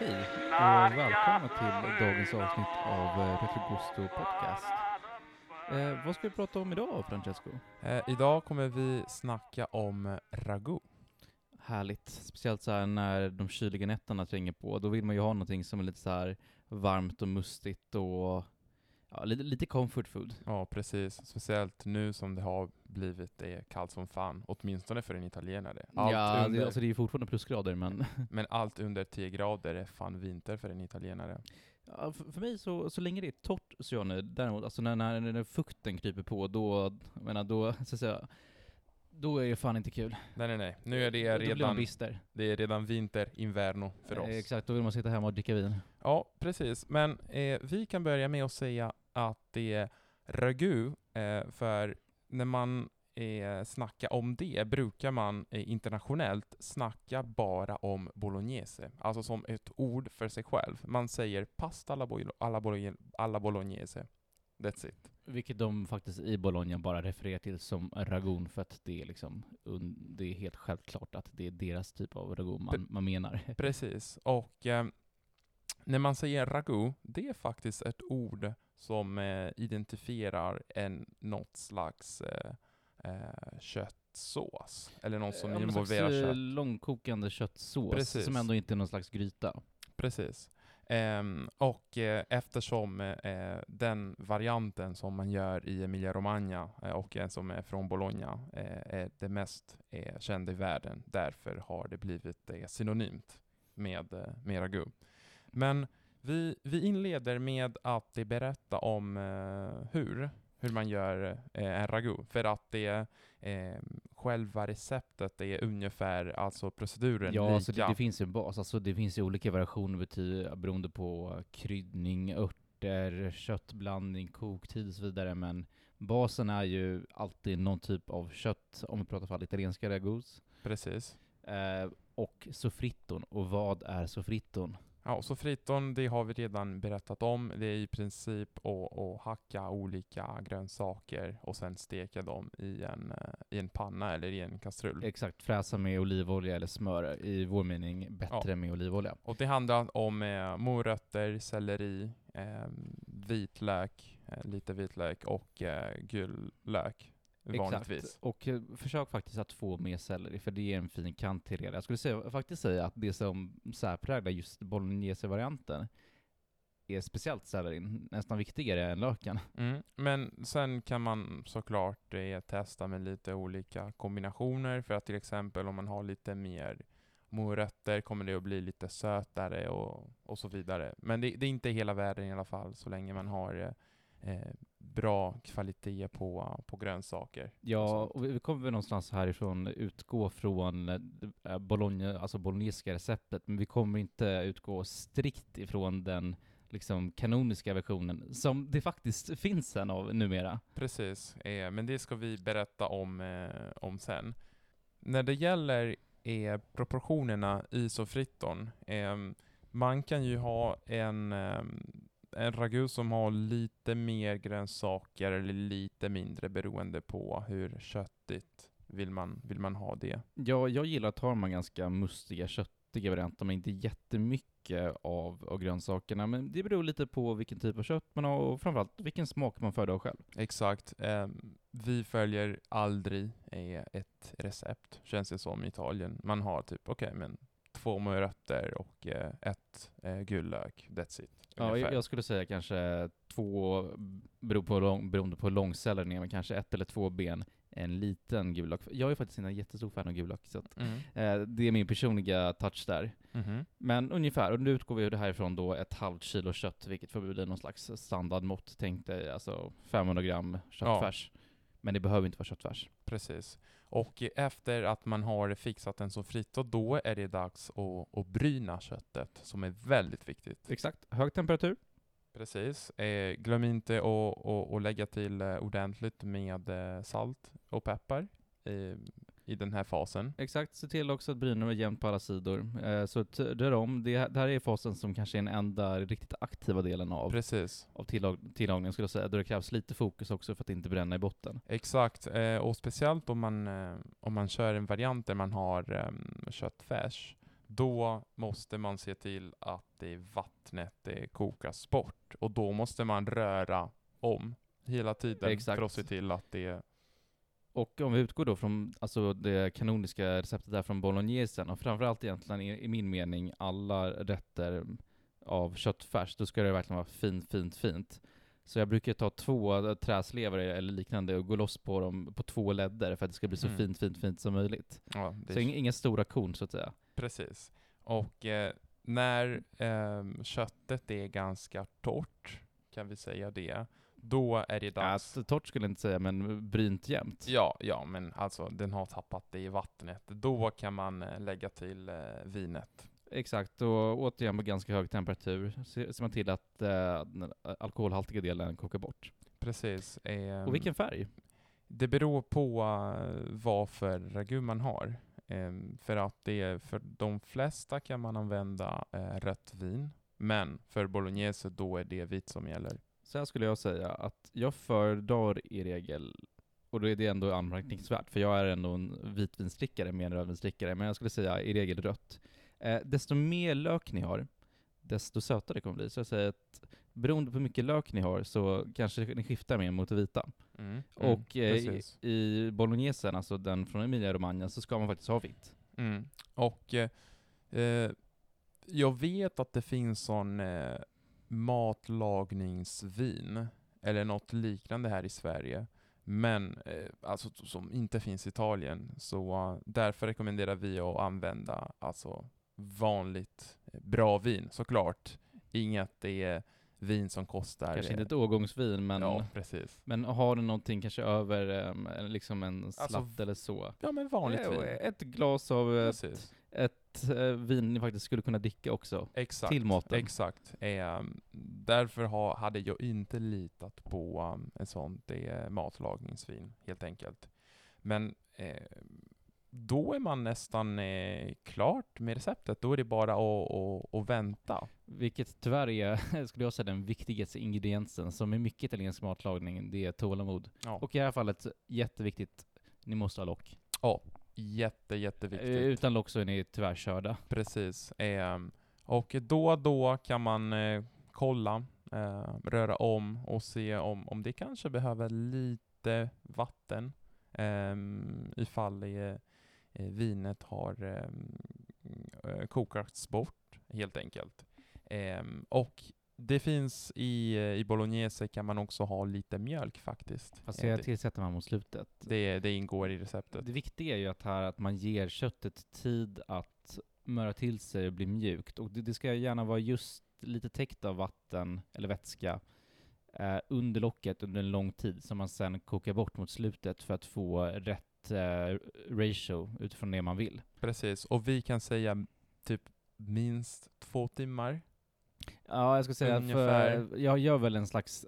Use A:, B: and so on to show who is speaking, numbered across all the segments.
A: Hej och välkomna till dagens avsnitt av eh, Retrogusto Podcast. Eh, vad ska vi prata om idag, Francesco?
B: Eh, idag kommer vi snacka om ragu.
A: Härligt, speciellt så här när de kyliga nätterna tränger på. Då vill man ju ha någonting som är lite så här varmt och mustigt och ja, lite, lite comfort food.
B: Ja, precis. Speciellt nu som det har blivit det kallt som fan, åtminstone för en italienare. Allt
A: ja,
B: under,
A: det, alltså det är ju fortfarande plusgrader, men
B: Men allt under 10 grader är fan vinter för en italienare.
A: ja, för, för mig så, så länge det är torrt så är jag nöjd. Däremot, alltså när, när, när fukten kryper på, då, jag menar, då, så att säga, då är det fan inte kul.
B: Nej, nej, nej. Nu är det redan, det är redan vinter, inverno för oss.
A: Eh, Exakt, då vill man sitta hemma och dricka vin.
B: Ja, precis. Men eh, vi kan börja med att säga att det är ragu, eh, för när man eh, snackar om det brukar man eh, internationellt snacka bara om bolognese, alltså som ett ord för sig själv. Man säger pasta alla, bolo- alla, bolo- alla bolognese. That's it.
A: Vilket de faktiskt i Bologna bara refererar till som ragun för att det är liksom, det är helt självklart att det är deras typ av ragun man, man menar.
B: Precis. Och eh, när man säger ragu, det är faktiskt ett ord som eh, identifierar en, något slags eh, eh, köttsås. Eller något som
A: Ja, någon slags,
B: involverar
A: eh,
B: kött.
A: långkokande köttsås
B: Precis.
A: som ändå inte är någon slags gryta.
B: Precis. Ehm, och eh, eftersom eh, den varianten som man gör i Emilia Romagna eh, och en som är från Bologna eh, är det mest eh, kända i världen, därför har det blivit eh, synonymt med, eh, med ragu. Men vi, vi inleder med att berätta om eh, hur, hur man gör eh, en ragu. För att det, eh, själva receptet är ungefär, alltså proceduren,
A: Ja,
B: lika.
A: alltså det, det finns ju en bas, alltså det finns ju olika variationer beroende på kryddning, örter, köttblandning, koktid och så vidare, men basen är ju alltid någon typ av kött, om vi pratar fall italienska ragus.
B: Precis.
A: Eh, och soffritton. Och vad är soffritton?
B: Ja, så friton, det har vi redan berättat om. Det är i princip att, att hacka olika grönsaker och sen steka dem i en, eh, i en panna eller i en kastrull.
A: Exakt, fräsa med olivolja eller smör. I vår mening bättre
B: Ja.
A: med olivolja.
B: Och det handlar om eh, morötter, selleri, eh, vitlök, eh, lite vitlök och eh, gul lök vanligtvis.
A: Exakt. Och eh, försök faktiskt att få med selleri, för det ger en fin kant till det. Jag skulle säga, faktiskt säga att det som särpräglar just bolognese-varianten är speciellt sellerin, nästan viktigare än löken.
B: Mm. Men sen kan man såklart eh, testa med lite olika kombinationer för att till exempel om man har lite mer morötter kommer det att bli lite sötare och, och så vidare. Men det, det är inte hela världen i alla fall så länge man har eh, eh, bra kvalitet på, på grönsaker.
A: Ja,
B: sånt.
A: och vi kommer väl någonstans härifrån utgå från eh, Bologna, alltså bolognesiska receptet, men vi kommer inte utgå strikt ifrån den liksom kanoniska versionen, som det faktiskt finns en av numera.
B: Precis, eh, men det ska vi berätta om, eh, om sen. När det gäller eh, proportionerna i soffritton, eh, man kan ju ha en, eh, en ragu som har lite mer grönsaker eller lite mindre beroende på hur köttigt vill man, vill man ha det.
A: Ja, jag gillar att ha de här ganska mustiga, köttiga varianterna, men inte jättemycket av, av grönsakerna. Men det beror lite på vilken typ av kött man har och framförallt vilken smak man föredrar själv.
B: Exakt. Eh, vi följer aldrig eh, ett recept, känns det som i Italien. Man har typ, okej, men två morötter och eh, ett eh, gul lök. That's it.
A: Ja,
B: ungefär.
A: jag, skulle säga kanske två, beror på lång, beroende på långcellerna, men kanske ett eller två ben, en liten gul lök. Jag är faktiskt inte en jättestor fan av gul lök, så att,
B: Mm.
A: eh, det är min personliga touch där.
B: Mhm.
A: Men ungefär, och nu utgår vi härifrån då ett halvt kilo kött, vilket får bli någon slags standardmått. Tänk dig alltså 500 gram köttfärs. Men det behöver inte vara köttfärs.
B: Precis. Och efter att man har fixat en soffritto, då är det dags att, att bryna köttet, som är väldigt viktigt.
A: Exakt, hög temperatur.
B: Precis. Eh, glöm inte att, att, att lägga till eh, ordentligt med eh, salt och peppar i den här fasen.
A: Exakt, se till också att bryna är jämnt på alla sidor. Eh, så rör om. Det, det här är fasen som kanske är den enda riktigt aktiva delen av,
B: Precis.
A: av tillag, tillagningen skulle jag säga, då det krävs lite fokus också för att inte bränna i botten.
B: Exakt, eh, och speciellt om man, eh, om man kör en variant där man har eh, köttfärs, då måste man se till att det vattnet det kokas bort. Och då måste man röra om hela tiden
A: Exakt.
B: för att se till att det...
A: Och om vi utgår då från alltså det kanoniska receptet där från bolognesen, och framförallt egentligen i, i min mening alla rätter av köttfärs, då ska det verkligen vara fint, fint, fint. Så jag brukar ta två träslevar eller liknande och gå loss på dem på två ledder för att det ska bli så
B: Mm.
A: fint, fint, fint som möjligt.
B: Ja,
A: Så
B: är
A: inga, stora korn så att säga.
B: Precis. Och eh, när ehm, köttet är ganska torrt, kan vi säga det, då är det dags...
A: Ja, torrt skulle jag inte säga, men brynt jämt.
B: Ja, ja, men alltså den har tappat det i vattnet. Då kan man eh, lägga till eh, vinet.
A: Exakt, och återigen på ganska hög temperatur ser man till att eh, den alkoholhaltiga delen kokar bort.
B: Precis. ehm,
A: och vilken färg?
B: Det beror på eh, vad för ragu man har. Ehm, för att det är, för de flesta kan man använda eh, rött vin. Men för bolognese då är det vitt som gäller.
A: Så här skulle jag säga att jag föredrar i regel, och då är det ändå anmärkningsvärt, för jag är ändå en vitvinsdrickare mer än rödvinsdrickare, men jag skulle säga i regel rött. Eh, desto mer lök ni har, desto sötare det kommer bli. Så jag säger att beroende på hur mycket lök ni har så kanske ni skiftar mer mot det vita.
B: Mm,
A: och eh, i, i bolognesen, alltså den från Emilia Romagna, så ska man faktiskt ha vitt.
B: Mm. Och eh, eh, jag vet att det finns sån eh, matlagningsvin, eller något liknande här i Sverige, men eh, alltså som inte finns i Italien. Så eh, därför rekommenderar vi att använda alltså vanligt eh, bra vin, såklart. Inget det är vin som kostar...
A: Kanske
B: eh,
A: inte ett årgångsvin, men,
B: Ja, precis.
A: men har du någonting kanske över liksom en slatt
B: Alltså,
A: eller så?
B: Ja, men vanligt vin.
A: Ett glas av
B: Precis.
A: ett eh, vin ni faktiskt skulle kunna dricka också.
B: Exakt.
A: till maten.
B: Exakt. Ehm, därför ha, hade jag inte litat på um, ett sånt eh, matlagningsvin, helt enkelt. Men eh, då är man nästan eh, klart med receptet. Då är det bara att, att, att vänta.
A: Vilket tyvärr är, skulle jag säga, den viktigaste ingrediensen som är mycket italiensk matlagning, det är tålamod.
B: Ja.
A: Och i det här fallet, jätteviktigt, ni måste ha lock.
B: Jätte, jätteviktigt.
A: Eh, Utan så är ni tyvärr körda.
B: Precis. Ehm, och då och då kan man eh, kolla, eh, röra om och se om, om det kanske behöver lite vatten. Um, ifall det, vinet har um, kokats bort, helt enkelt. Ehm, och det finns i, eh, i bolognese kan man också ha lite mjölk faktiskt.
A: Fast det, tillsätter man mot slutet.
B: det, det ingår i receptet.
A: Det viktiga är ju att, här, att man ger köttet tid att möra till sig och bli mjukt. Och det, det ska gärna vara just lite täckt av vatten eller vätska eh, under locket under en lång tid som man sen kokar bort mot slutet för att få rätt eh, ratio utifrån det man vill.
B: Precis, och vi kan säga typ minst två timmar.
A: Ja, jag ska säga
B: Ungefär.
A: för jag gör väl en slags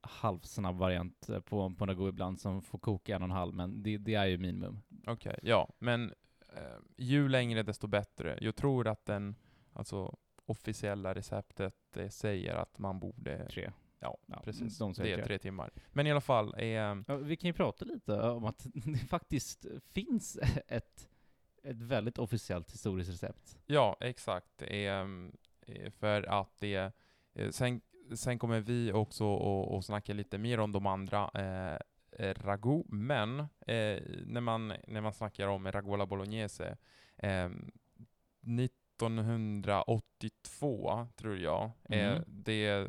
A: halvsnabb variant eh, på, på Nago ibland som får koka en och en halv, men det, det är ju minimum.
B: Okej, ja, men eh, ju längre desto bättre. Jag tror att den, alltså officiella receptet eh, säger att man borde,
A: Tre.
B: ja,
A: Ja,
B: precis,
A: de
B: det är
A: tre.
B: timmar. Men i alla fall, eh,
A: Ja, vi kan ju prata lite om att det faktiskt finns ett, ett väldigt officiellt historiskt recept.
B: ja, exakt. Ehm, eh, för att det, eh, sen, sen kommer vi också att snacka lite mer om de andra eh, eh, ragu, men eh, när, man, när man snackar om ragu alla bolognese, eh, 1982 tror jag, eh,
A: Mhm.
B: det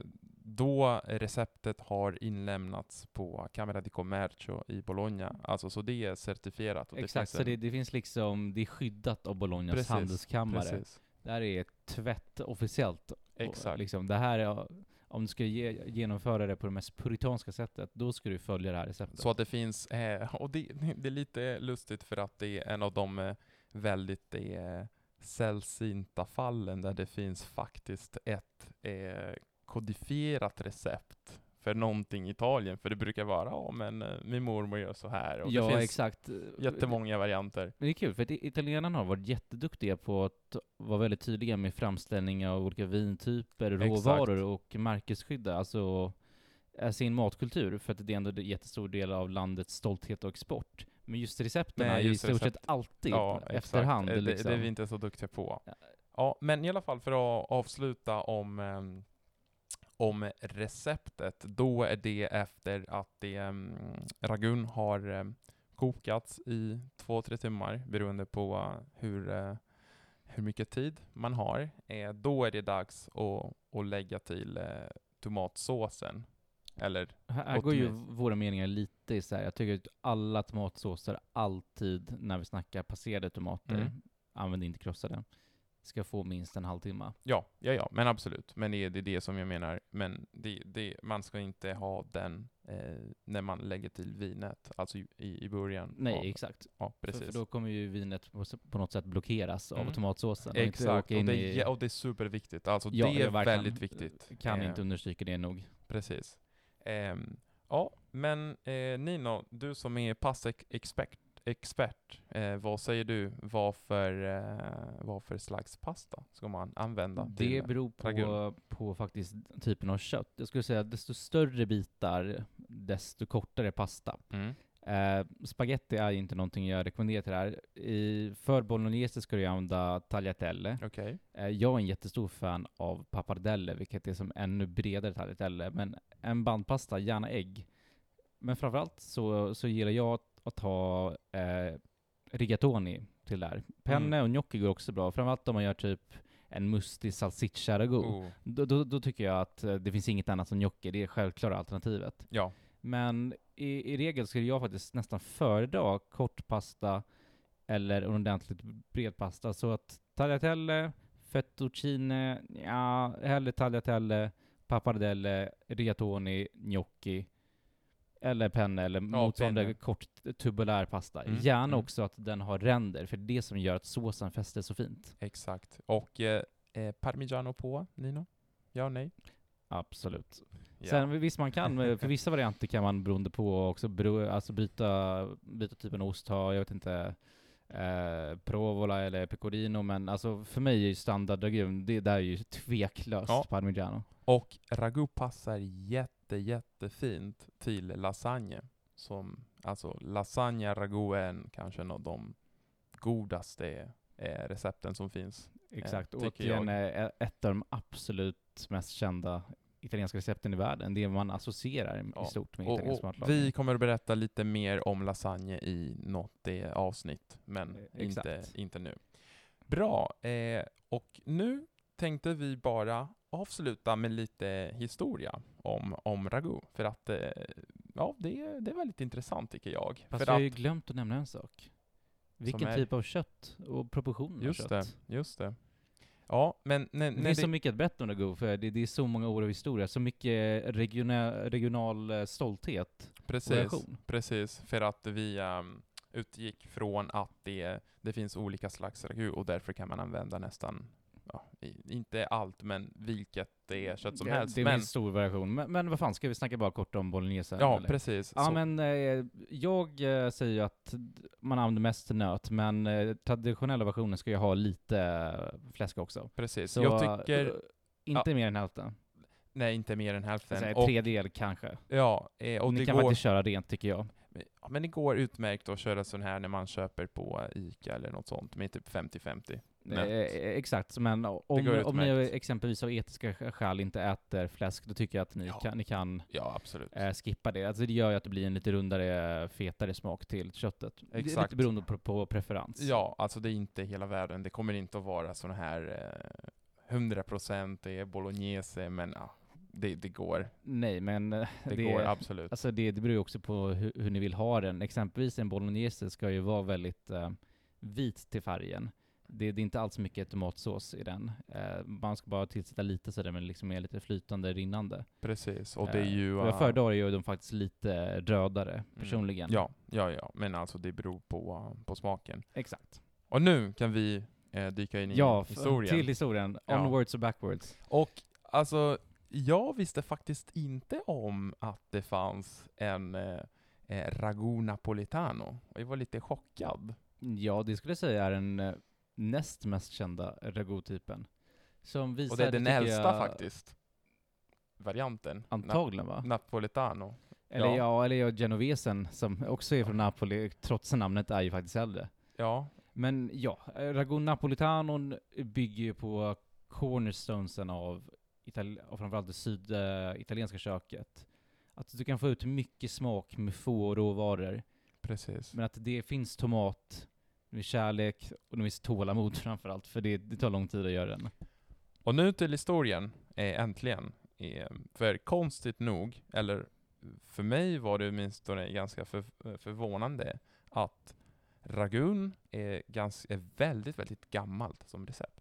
B: då receptet har inlämnats på Camera di Commercio i Bologna. Alltså så det är certifierat.
A: Exakt,
B: det
A: så det, det finns liksom, det är skyddat av Bolognas
B: Precis,
A: handelskammare.
B: Precis.
A: Det här är tvätt officiellt. Och
B: Exakt.
A: Liksom, det här är, om du ska ge, genomföra det på det mest puritanska sättet, då ska du följa det här receptet.
B: Så att det finns, eh, och det, det är lite lustigt för att det är en av de eh, väldigt eh, sällsynta fallen där det finns faktiskt ett eh, kodifierat recept för någonting i Italien. För det brukar vara, ja men eh, min mormor gör så här. Och
A: ja,
B: det finns
A: exakt.
B: jättemånga varianter.
A: Men det är kul, för italienarna har varit jätteduktiga på att vara väldigt tydliga med framställning av olika vintyper,
B: Exakt.
A: råvaror och märkesskydda, alltså eh, sin matkultur, för att det är ändå en jättestor del av landets stolthet och export. Men just recepten är ju i stort sett alltid
B: Ja, exakt.
A: efterhand.
B: Eh, Det,
A: liksom.
B: det är vi inte så duktiga på.
A: Ja.
B: Ja, men i alla fall för att avsluta om, ehm, om receptet, då är det efter att det, um, ragun har um, kokats i två, tre timmar, beroende på uh, hur, uh, hur mycket tid man har. Eh, då är det dags att, att lägga till uh, tomatsåsen. Eller,
A: Här, går ju våra meningar lite isär. Jag tycker att alla tomatsåser alltid, när vi snackar passerade tomater,
B: Mm.
A: använd inte krossade, ska få minst en halvtimme.
B: ja, ja, ja, men absolut. Men det är det, är det som jag menar. Men det, det, man ska inte ha den eh, när man lägger till vinet, alltså i, i början.
A: Nej,
B: av-
A: exakt.
B: Ja,
A: För,
B: precis.
A: för då kommer ju vinet på, på något sätt blockeras av
B: Mm.
A: tomatsåsen. och inte
B: Exakt, och
A: in
B: det,
A: i-
B: och det är superviktigt. Alltså
A: Ja,
B: det är väldigt viktigt.
A: Kan
B: Eh,
A: inte understryka det nog.
B: Precis. Ehm, ja, men eh, Nino, du som är passexpert, expert, eh, vad säger du? Vad för, eh, vad för slags pasta ska man använda?
A: Det beror på,
B: ragun?
A: på faktiskt typen av kött. Jag skulle säga att desto större bitar, desto kortare pasta.
B: Mm.
A: Eh, spaghetti är inte någonting jag rekommenderar till det här. I, för bolognese ska du använda tagliatelle.
B: Okej.
A: Eh, jag är en jättestor fan av pappardelle, vilket är som ännu bredare tagliatelle. Men en bandpasta, gärna ägg. Men framförallt så, så gillar jag att ha eh, rigatoni till det här. Penne
B: Mm.
A: och gnocchi går också bra, framförallt om man gör typ en mustig salsiccia ragu.
B: Oh.
A: Då, då, då tycker jag att eh, det finns inget annat som gnocchi, det är självklara alternativet.
B: Ja.
A: Men i, i regel skulle jag faktiskt nästan föredra kortpasta eller en ordentligt bred pasta. Så att tagliatelle, fettuccine, ja, hellre tagliatelle, pappardelle, rigatoni, gnocchi eller penne eller motsvarande
B: penne.
A: kort tubulär pasta.
B: Mm,
A: Gärna
B: mm.
A: också att den har ränder, för det är det som gör att såsen fäster så fint.
B: Exakt. Och eh, eh, parmigiano på, Nino? Ja, nej?
A: Absolut.
B: Ja.
A: Sen visst man kan, eh, för vissa varianter kan man beroende på också bero, alltså byta, byta typen av ost, ha, jag vet inte, eh, provola eller pecorino, men alltså för mig är ju standard det där är ju tveklöst
B: Ja.
A: parmigiano.
B: Och ragu passar jätte, jättefint till lasagne. Som, alltså lasagne ragu är en, kanske en av de godaste eh, recepten som finns.
A: Exakt, och
B: tycker
A: återigen är ett av de absolut mest kända italienska recepten i världen. Det man associerar
B: Ja.
A: i stort med italiensk matlagning.
B: vi kommer att berätta lite mer om lasagne i något eh, avsnitt, men
A: Eh,
B: inte,
A: exakt.
B: inte nu. Bra, eh, och nu tänkte vi bara avsluta med lite historia om, om ragu. För att eh, ja, det, är- det är väldigt intressant tycker jag.
A: Fast
B: för
A: jag har ju glömt att nämna en sak. Vilken
B: är-
A: typ av kött och proportion av
B: just
A: kött.
B: det, just det. Ja, men när,
A: Det finns
B: det,
A: så mycket att berätta om Ragu, för det, det är så många år av historia, så mycket regional, regional eh, stolthet
B: precis, precis, för att vi ehm, utgick från att det, det finns olika slags ragu och därför kan man använda nästan, ja, inte allt, men vilket det är kött som
A: det,
B: helst.
A: Det
B: men,
A: finns stor variation. Men, men vad fan, ska vi snacka bara kort om bolognese?
B: ja,
A: eller?
B: precis.
A: Ja
B: så,
A: men eh, jag eh, säger ju att man använder mest nöt, men eh, traditionella versionen ska ju ha lite eh, fläsk också.
B: precis.
A: Så,
B: jag tycker,
A: eh, inte mer än hälften.
B: nej inte mer än hälften.
A: säger
B: Och,
A: tredjedel kanske.
B: ja, eh, och
A: Ni
B: det
A: kan
B: går,
A: faktiskt köra rent tycker jag.
B: Ja, men det går utmärkt att köra sån här när man köper på Ica eller något sånt, med typ 50-50. Nöt.
A: Eh, exakt, men om, om ni exempelvis av etiska sk- skäl inte äter fläsk, då tycker jag att ni
B: Ja.
A: kan, ni kan
B: Ja,
A: eh, skippa det. Alltså det gör ju att det blir en lite rundare, fetare smak till köttet.
B: Exakt.
A: lite beroende på, på preferens.
B: Ja, alltså det är inte hela världen. Det kommer inte att vara sån här eh, 100% det är bolognese, men ja, det, det går.
A: Nej, men eh,
B: Det, går absolut.
A: Alltså det, det beror ju också på hur, hur ni vill ha den. Exempelvis en bolognese ska ju vara väldigt eh, vit till färgen. Det, det är inte alls mycket tomatsås i den. Eh, man ska bara tillsätta lite så den liksom är lite flytande, rinnande.
B: Precis, och det är
A: Eh,
B: ju...
A: och jag
B: eh,
A: föredrar ju dem faktiskt lite rödare,
B: mm,
A: personligen.
B: Ja, ja, ja, men alltså det beror på, på smaken.
A: Exakt.
B: Och nu kan vi eh, dyka in i
A: Ja,
B: historien.
A: till historien.
B: Ja.
A: Onwards och backwards.
B: Och alltså, jag visste faktiskt inte om att det fanns en eh, eh, ragu napolitano. Jag var lite chockad.
A: Ja, det skulle jag säga är den eh, näst mest kända ragu-typen. Som visar,
B: Och det är den äldsta
A: jag,
B: faktiskt. Varianten.
A: Antagligen va?
B: Na- napolitano.
A: Eller
B: Ja.
A: ja, eller ja, genovesen som också är från Napoli, trots namnet är ju faktiskt äldre.
B: Ja,
A: Men ja, Ragu Napolitanon bygger ju på cornerstonesen av, Itali- av framförallt det syditalienska köket. Att du kan få ut mycket smak med få råvaror,
B: precis.
A: men att det finns tomat, det finns kärlek och det finns tålamod framförallt, för det, det tar lång tid att göra den.
B: Och nu till historien, eh, äntligen. Eh, för konstigt nog, eller för mig var det åtminstone ganska för, förvånande att ragun är, ganska, är väldigt, väldigt gammalt som recept.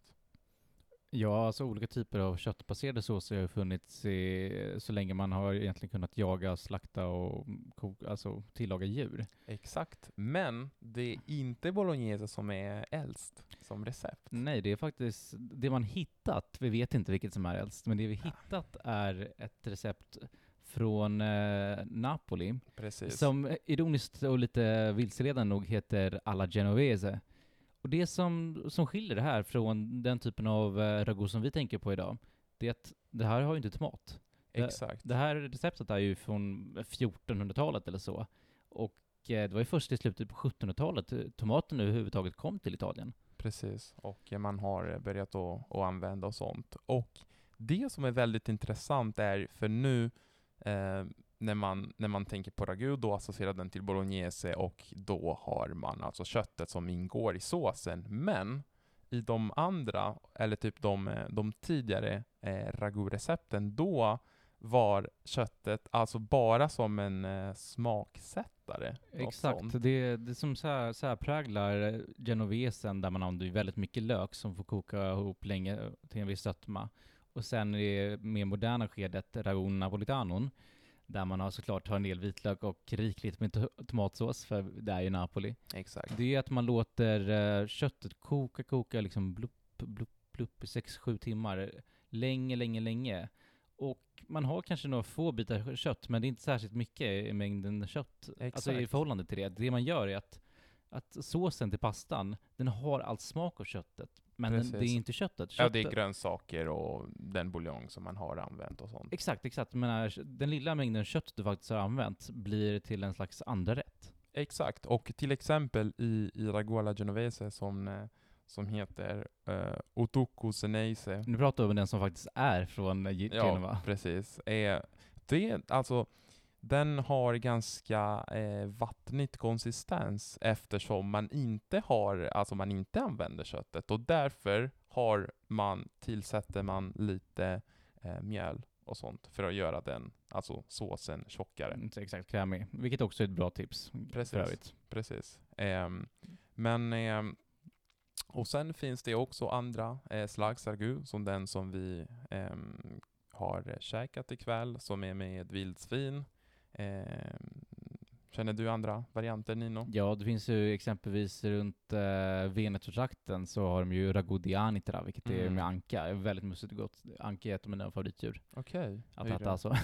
A: Ja, alltså olika typer av köttbaserade såser har ju funnits i, så länge man har egentligen kunnat jaga, slakta och koka, alltså tillaga djur.
B: Exakt. Men det är inte bolognese som är äldst som recept.
A: Nej, det är faktiskt det man hittat. Vi vet inte vilket som är äldst, men det vi hittat är ett recept från eh, Napoli
B: Precis.
A: som ironiskt och lite vilseledande nog heter alla genovese. Och det som, som skiljer det här från den typen av eh, ragu som vi tänker på idag, det är att det här har ju inte tomat. det-
B: Exakt.
A: Det här receptet är ju från 1400-talet eller så. Och eh, det var ju först i slutet på 1700-talet eh, tomaten överhuvudtaget kom till Italien.
B: Precis, och man har börjat att, att använda och sånt. Och det som är väldigt intressant är, för nu eh, när, man, när man tänker på ragu, då associerar den till bolognese och då har man alltså köttet som ingår i såsen. Men i de andra, eller typ de, eh, de tidigare eh, ragu-recepten, då var köttet alltså bara som en eh, smaksättare.
A: Exakt, det, det som så här, så här präglar eh, genovesen där man använder väldigt mycket lök som får koka ihop länge till en viss sötma. Och sen i det mer moderna skedet, ragun napolitanon, där man har såklart har en del vitlök och rikligt med to- tomatsås, för det är ju Napoli.
B: Exakt.
A: Det är att man låter eh, köttet koka, koka liksom blupp, blupp, blupp i 6-7 timmar. Länge, länge, länge. Och man har kanske några få bitar kött, men det är inte särskilt mycket i mängden kött. Alltså i förhållande till det. Det man gör är att, att såsen till pastan, den har all smak av köttet. Men den, det är inte köttet.
B: Ja, det är
A: Köttet-
B: grönsaker och den buljong som man har använt och sånt.
A: Exakt, exakt. Men den lilla mängden kött du faktiskt har använt blir till en slags andra rätt.
B: Exakt, och till exempel i, i Ragola Genovese som, eh, som heter uh, Otuku Seneise.
A: Nu pratar vi om den som faktiskt är från Ge- Genova.
B: Ja, precis. Eh, det, alltså, den har ganska eh, vattnigt konsistens eftersom man inte har, alltså man inte använder köttet och därför har man, tillsätter man lite eh, mjöl och sånt för att göra den, alltså såsen tjockare.
A: Inte exakt krämig. Vilket också är ett bra tips.
B: Precis. Precis. Ehm, men, ehm, och sen finns det också andra eh, slags ragu, som den som vi ehm, har käkat ikväll, som är med vildsvin. Ehm, känner du andra varianter Nino?
A: Ja, det finns ju exempelvis runt eh, Veneto-trakten så har de ju ragu di anitra, vilket är
B: Mm.
A: med anka. Väldigt mustigt och gott. Anka är ett av mina favoritdjur
B: Okej.
A: att
B: Hur
A: äta alltså.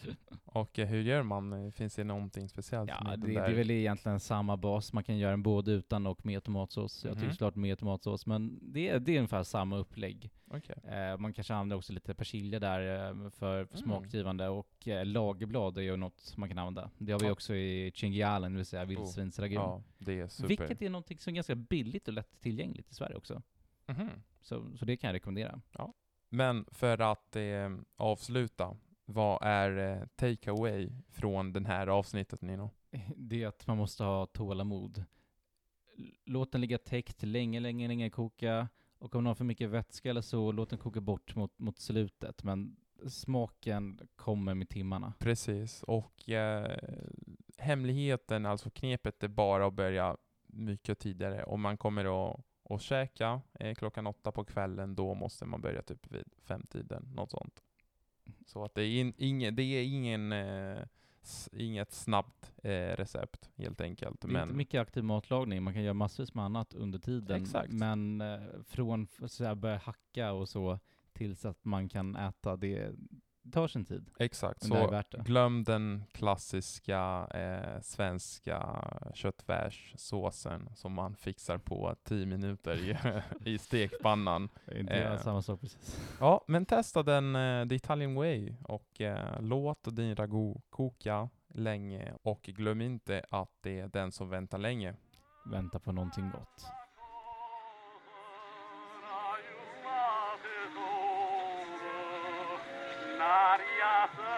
B: Och eh, hur gör man? Eh, Finns det någonting speciellt
A: ja,
B: med
A: det,
B: den
A: det
B: där?
A: är väl egentligen samma bas. Man kan göra den både utan och med tomatsås. Jag tycker
B: Mhm.
A: såklart med tomatsås, men det, är- det är ungefär samma upplägg.
B: Okej.
A: Eh, man kanske använder också lite persilja där eh, för, för
B: Mm.
A: smakgivande och eh, lagerblad är ju något man kan använda. Det har vi
B: Ja.
A: också i cinghialen, det vill säga vildsvinsragu.
B: Ja, det är super.
A: Vilket är någonting som är ganska billigt och lätt tillgängligt i Sverige också.
B: Mhm.
A: Så, så det kan jag rekommendera.
B: Men för att eh, avsluta, vad är eh, take away från den här avsnittet Nino?
A: Det är att man måste ha tålamod. Låt den ligga täckt länge, länge, länge koka. Och om den har för mycket vätska eller så, låt den koka bort mot, mot slutet. Men smaken kommer med timmarna.
B: Precis, och eh, hemligheten, alltså knepet, är bara att börja mycket tidigare. Om man kommer att, att käka eh, klockan åtta på kvällen, då måste man börja typ vid femtiden, något sånt. Så att det är, in, ingen, det är ingen, eh, s, inget snabbt eh, recept, helt enkelt.
A: Det är inte
B: Men
A: mycket aktiv matlagning, man kan göra massvis med annat under tiden.
B: Exakt.
A: Men eh, från här, börja hacka och så tills att man kan äta, det, tar sin tid.
B: Exakt, så glöm den klassiska eh, svenska köttfärssåsen som man fixar på 10 minuter i, i stekpannan.
A: Inte
B: Eh.
A: samma sak precis.
B: Ja, men testa den eh, the Italian way och eh, låt din ragu koka länge och glöm inte att det är den som väntar länge.
A: Vänta på någonting gott.
C: 哎呀